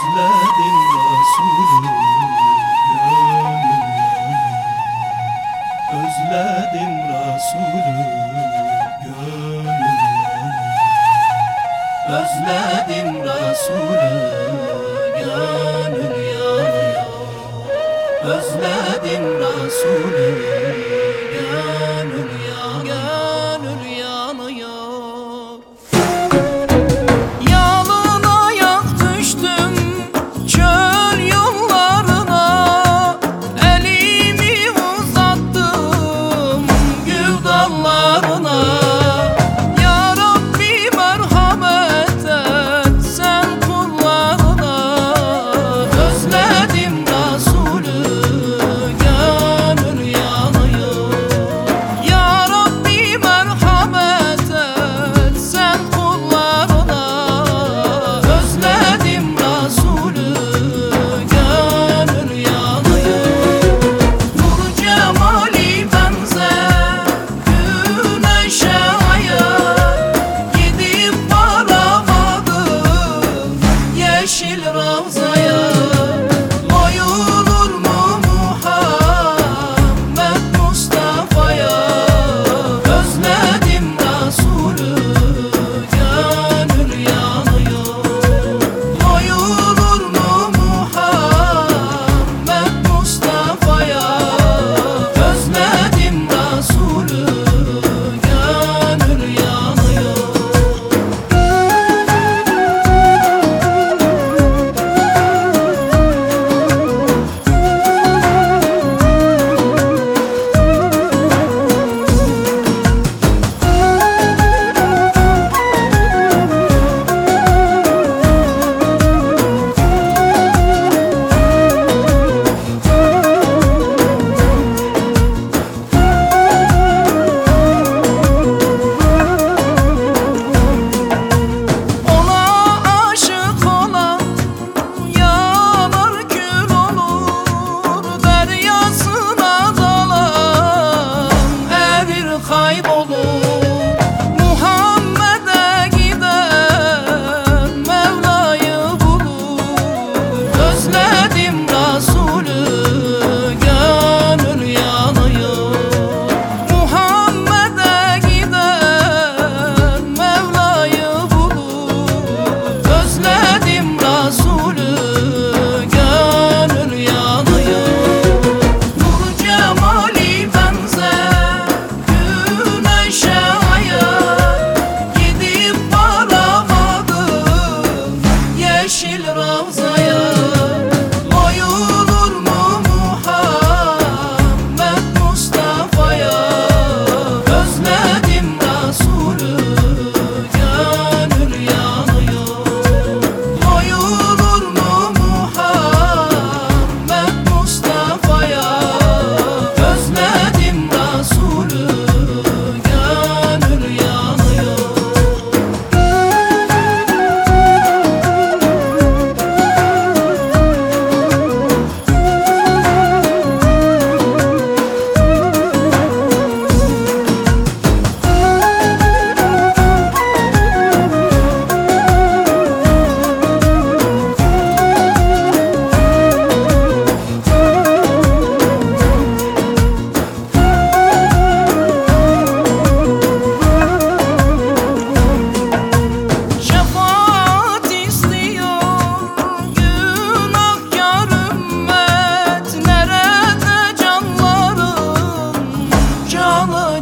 Özledim Resulü gönül yanıyor Özledim Resulü gönül yanıyor Özledim Resulü gönül yanıyor Özledim Resulü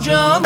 Joe.